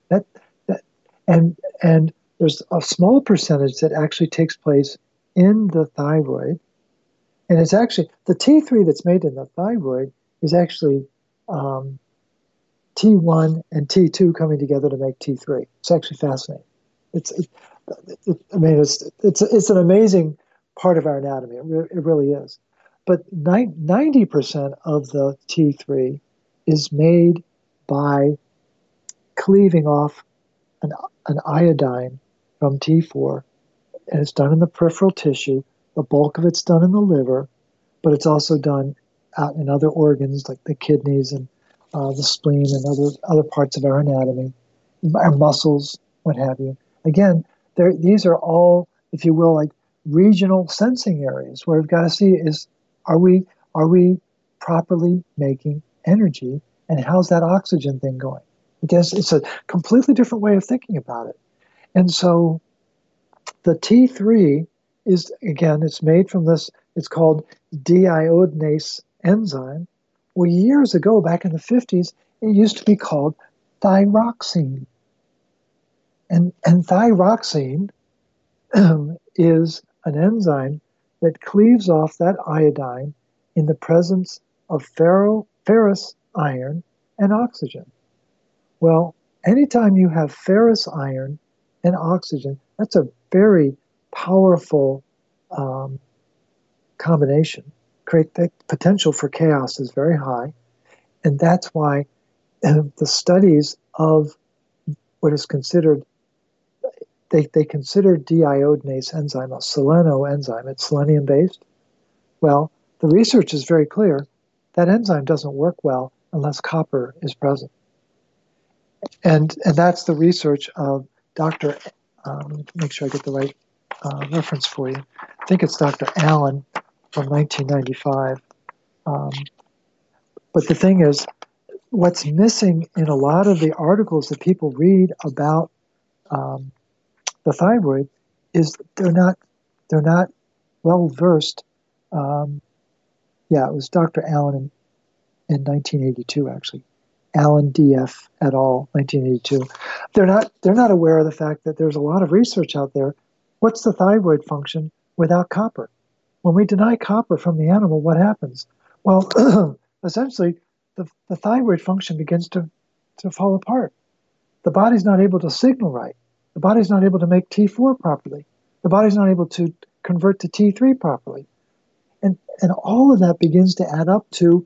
That, that and and there's a small percentage that actually takes place in the thyroid, and it's actually the T3 that's made in the thyroid is actually um, T1 and T2 coming together to make T3. It's actually fascinating. It's, it, it, I mean, it's it's it's an amazing part of our anatomy. It, re- it really is. But 90% of the T3 is made by cleaving off an, an iodine from T4, and it's done in the peripheral tissue. The bulk of it's done in the liver, but it's also done out in other organs like the kidneys and uh, the spleen and other other parts of our anatomy, our muscles, what have you. Again, these are all, if you will, like regional sensing areas where we've got to see is are we are we properly making energy and how's that oxygen thing going? Because it's a completely different way of thinking about it. And so the T3 is again, it's made from this, it's called deiodinase enzyme. Well, years ago, back in the 50s, it used to be called thyroxine. And, and thyroxine is an enzyme that cleaves off that iodine in the presence of ferro, ferrous iron and oxygen. Well, anytime you have ferrous iron and oxygen, that's a very powerful um, combination. Create the potential for chaos is very high, and that's why uh, the studies of what is considered they, they consider deiodinase enzyme a seleno enzyme. It's selenium based. Well, the research is very clear that enzyme doesn't work well unless copper is present. And, and that's the research of Dr. Um, make sure I get the right uh, reference for you. I think it's Dr. Allen from 1995. Um, but the thing is, what's missing in a lot of the articles that people read about um, the thyroid is they're not they're not well versed. Um, yeah, it was Dr. Allen in, in 1982 actually. Allen DF et al. 1982. They're not they're not aware of the fact that there's a lot of research out there. What's the thyroid function without copper? When we deny copper from the animal, what happens? Well, essentially, the, the thyroid function begins to, to fall apart. The body's not able to signal right. The body's not able to make T4 properly. The body's not able to convert to T3 properly. And, and all of that begins to add up to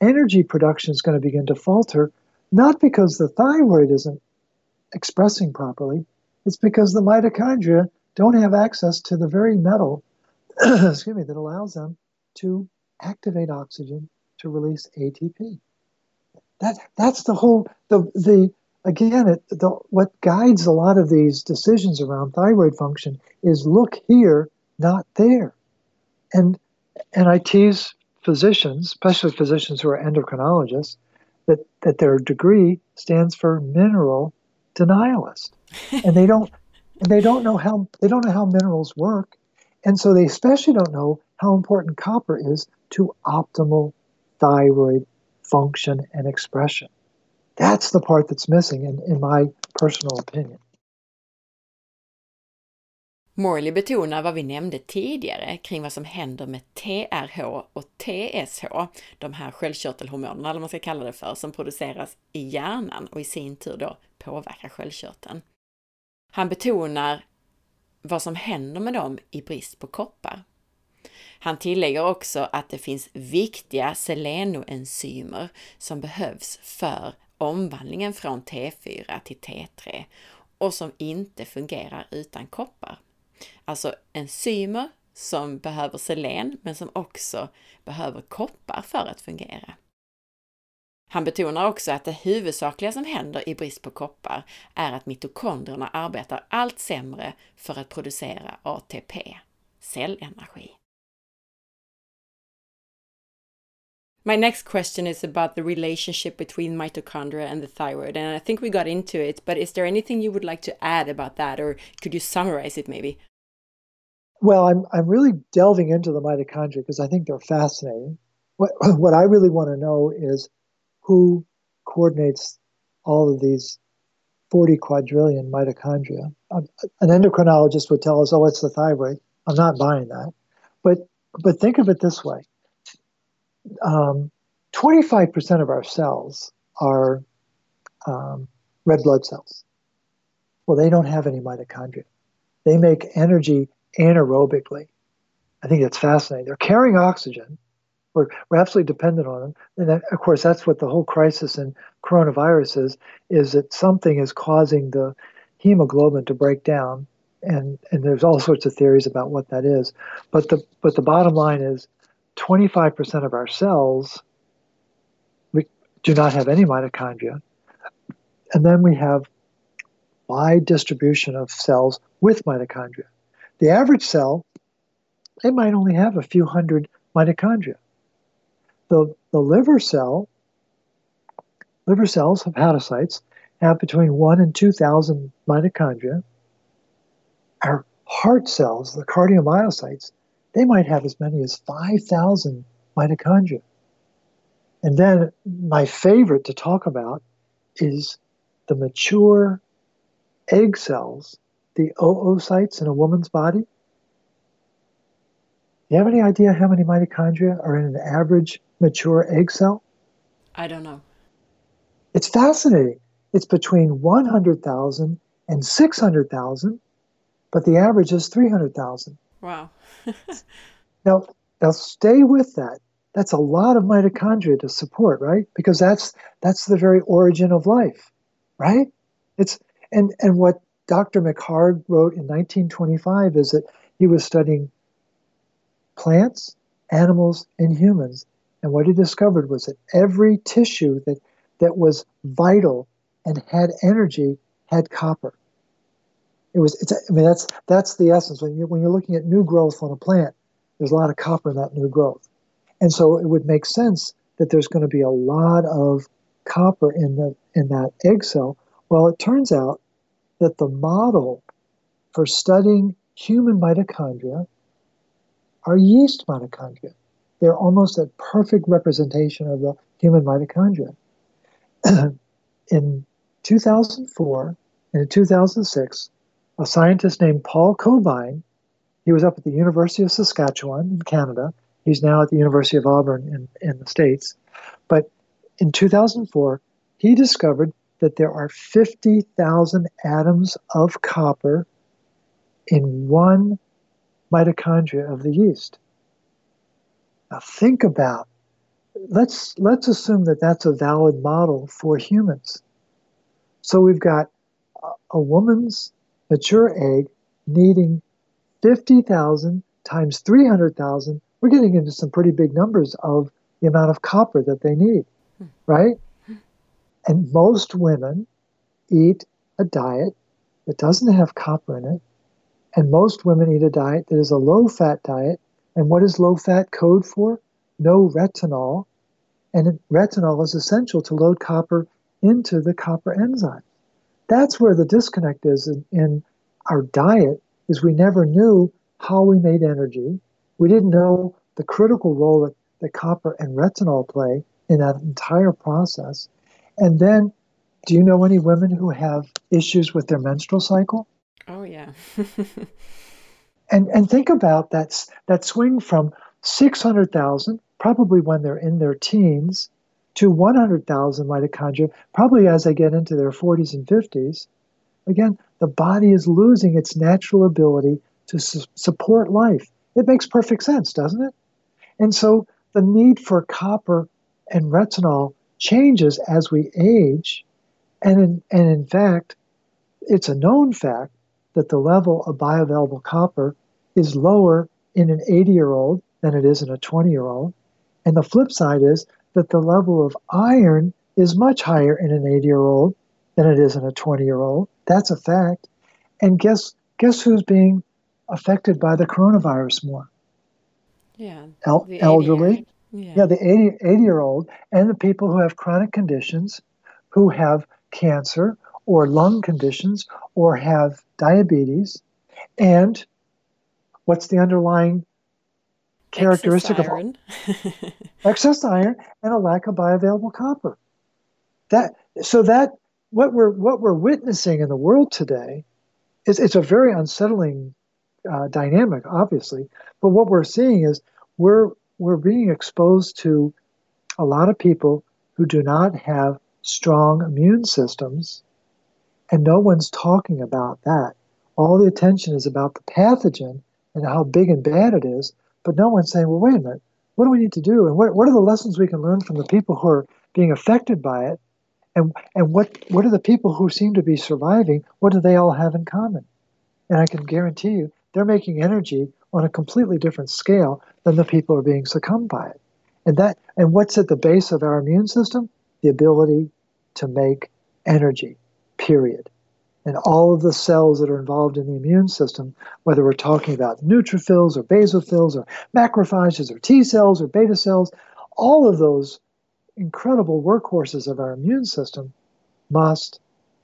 energy production is going to begin to falter, not because the thyroid isn't expressing properly, it's because the mitochondria don't have access to the very metal, excuse me, that allows them to activate oxygen to release ATP. That that's the whole the the again, it, the, what guides a lot of these decisions around thyroid function is look here, not there. And and I tease physicians, especially physicians who are endocrinologists, that, that their degree stands for mineral denialist. and they don't and they don't know how they don't know how minerals work. And so they especially don't know how important copper is to optimal thyroid function and expression. That's the part that's missing, in, in my personal opinion. Morley betonar vad vi nämnde tidigare kring vad som händer med TRH och TSH, de här sköldkörtelhormonerna, eller vad man ska kalla det för, som produceras i hjärnan och i sin tur då påverkar sköldkörteln. Han betonar vad som händer med dem i brist på koppar. Han tillägger också att det finns viktiga selenoenzymer som behövs för omvandlingen från T4 till T3 och som inte fungerar utan koppar. Alltså enzymer som behöver selen men som också behöver koppar för att fungera. Han betonar också att det huvudsakliga som händer i brist på koppar är att mitokondrierna arbetar allt sämre för att producera ATP, cellenergi. My next question is about the relationship between mitochondria and the thyroid, and I think we got into it, but is there anything you would like to add about that, or could you summarize it maybe? Well, I'm, I'm really delving into the mitochondria because I think they're fascinating. What, what I really want to know is who coordinates all of these 40 quadrillion mitochondria. Um, an endocrinologist would tell us, oh, it's the thyroid. I'm not buying that. But, but think of it this way um, 25% of our cells are um, red blood cells. Well, they don't have any mitochondria. They make energy anaerobically. I think that's fascinating. They're carrying oxygen. We're, we're absolutely dependent on them. And that, of course, that's what the whole crisis in coronavirus is, is that something is causing the hemoglobin to break down. And, and there's all sorts of theories about what that is. But the, but the bottom line is 25% of our cells do not have any mitochondria. And then we have wide distribution of cells with mitochondria. The average cell, it might only have a few hundred mitochondria. The, the liver cell, liver cells, hepatocytes, have between 1 and 2,000 mitochondria. Our heart cells, the cardiomyocytes, they might have as many as 5,000 mitochondria. And then my favorite to talk about is the mature egg cells, the oocytes in a woman's body. Do you have any idea how many mitochondria are in an average mature egg cell? I don't know. It's fascinating. It's between 100,000 and 600,000, but the average is 300,000. Wow. now, now stay with that. That's a lot of mitochondria to support, right? Because that's that's the very origin of life, right? It's and and what Dr. McHargue wrote in 1925 is that he was studying plants, animals, and humans, and what he discovered was that every tissue that that was vital and had energy had copper. It was. It's. I mean, that's that's the essence. When you when you're looking at new growth on a plant, there's a lot of copper in that new growth, and so it would make sense that there's going to be a lot of copper in the in that egg cell. Well, it turns out that the model for studying human mitochondria are yeast mitochondria. They're almost a perfect representation of the human mitochondria. in 2004 and in 2006, a scientist named Paul Cobine. He was up at the University of Saskatchewan in Canada. He's now at the University of Auburn in, in the States. But in 2004, he discovered that there are 50,000 atoms of copper in one mitochondria of the yeast. Now think about let's let's assume that that's a valid model for humans. So we've got a woman's mature egg needing 50,000 times 300,000, we're getting into some pretty big numbers of the amount of copper that they need, hmm. right? And most women eat a diet that doesn't have copper in it. And most women eat a diet that is a low fat diet. And what is low fat code for? No retinol. And retinol is essential to load copper into the copper enzyme that's where the disconnect is in, in our diet is we never knew how we made energy. We didn't know the critical role that, that copper and retinol play in that entire process. And then, do you know any women who have issues with their menstrual cycle? Oh yeah. and and think about that that swing from 600,000 probably when they're in their teens to 100,000 mitochondria, probably as they get into their 40s and 50s. Again, the body is losing its natural ability to su- support life. It makes perfect sense, doesn't it? And so the need for copper and retinol changes as we age. And in, and in fact, it's a known fact that the level of bioavailable copper is lower in an 80 year old than it is in a 20 year old. And the flip side is that the level of iron is much higher in an 80 year old than it is in a 20 year old. That's a fact. And guess guess who's being affected by the coronavirus more? Yeah. El- elderly. Yeah. Yeah, the 80, 80 year old and the people who have chronic conditions, who have cancer or lung conditions or have diabetes. And what's the underlying characteristic Excess of iron. excess iron and a lack of bioavailable copper? That so that what we're what we're witnessing in the world today is it's a very unsettling uh, dynamic, obviously. But what we're seeing is we're we're being exposed to a lot of people who do not have strong immune systems, and no one's talking about that. All the attention is about the pathogen and how big and bad it is, but no one's saying, well, wait a minute, what do we need to do? And what, what are the lessons we can learn from the people who are being affected by it? And, and what, what are the people who seem to be surviving? What do they all have in common? And I can guarantee you, they're making energy on a completely different scale than the people who are being succumbed by it. And that and what's at the base of our immune system? The ability to make energy, period. And all of the cells that are involved in the immune system, whether we're talking about neutrophils or basophils or macrophages or T cells or beta cells, all of those incredible workhorses of our immune system must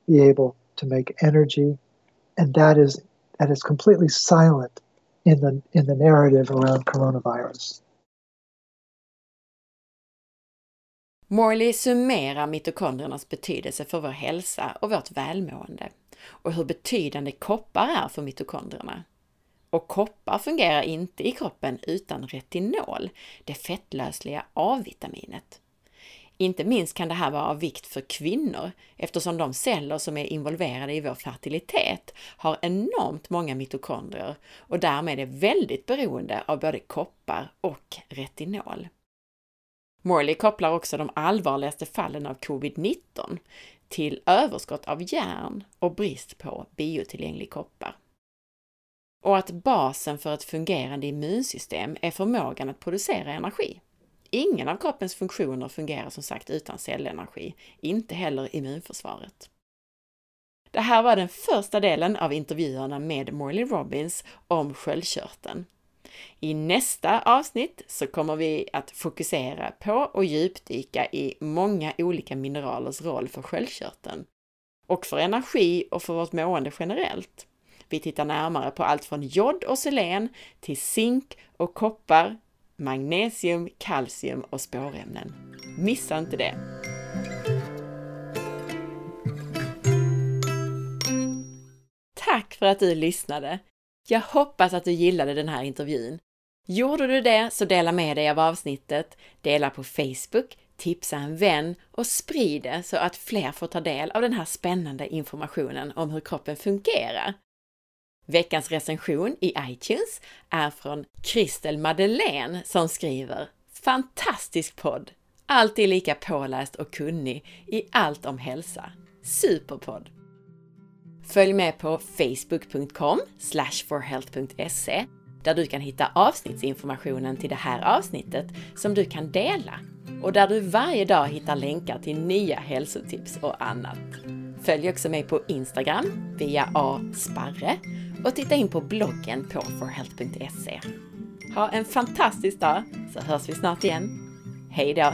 be able to make energy, and that is that is completely silent in the in the narrative around coronavirus. Morley summerar mitokondriernas betydelse för vår hälsa och vårt välmående och hur betydande koppar är för mitokondrierna. Och koppar fungerar inte i kroppen utan retinol, det fettlösliga A-vitaminet. Inte minst kan det här vara av vikt för kvinnor eftersom de celler som är involverade i vår fertilitet har enormt många mitokondrier och därmed är väldigt beroende av både koppar och retinol. Morley kopplar också de allvarligaste fallen av covid-19 till överskott av järn och brist på biotillgänglig koppar. Och att basen för ett fungerande immunsystem är förmågan att producera energi. Ingen av kroppens funktioner fungerar som sagt utan cellenergi, inte heller immunförsvaret. Det här var den första delen av intervjuerna med Morley Robbins om sköldkörteln. I nästa avsnitt så kommer vi att fokusera på och djupdyka i många olika mineralers roll för sköldkörteln och för energi och för vårt mående generellt. Vi tittar närmare på allt från jod och selen till zink och koppar, magnesium, kalcium och spårämnen. Missa inte det! Tack för att du lyssnade! Jag hoppas att du gillade den här intervjun. Gjorde du det så dela med dig av avsnittet, dela på Facebook, tipsa en vän och sprid det så att fler får ta del av den här spännande informationen om hur kroppen fungerar. Veckans recension i iTunes är från Kristel Madeleine som skriver Fantastisk podd! Alltid lika påläst och kunnig i allt om hälsa. Superpodd! Följ med på facebook.com forhealth.se där du kan hitta avsnittsinformationen till det här avsnittet som du kan dela och där du varje dag hittar länkar till nya hälsotips och annat. Följ också mig på Instagram via asparre och titta in på bloggen på forhealth.se. Ha en fantastisk dag så hörs vi snart igen. Hej då!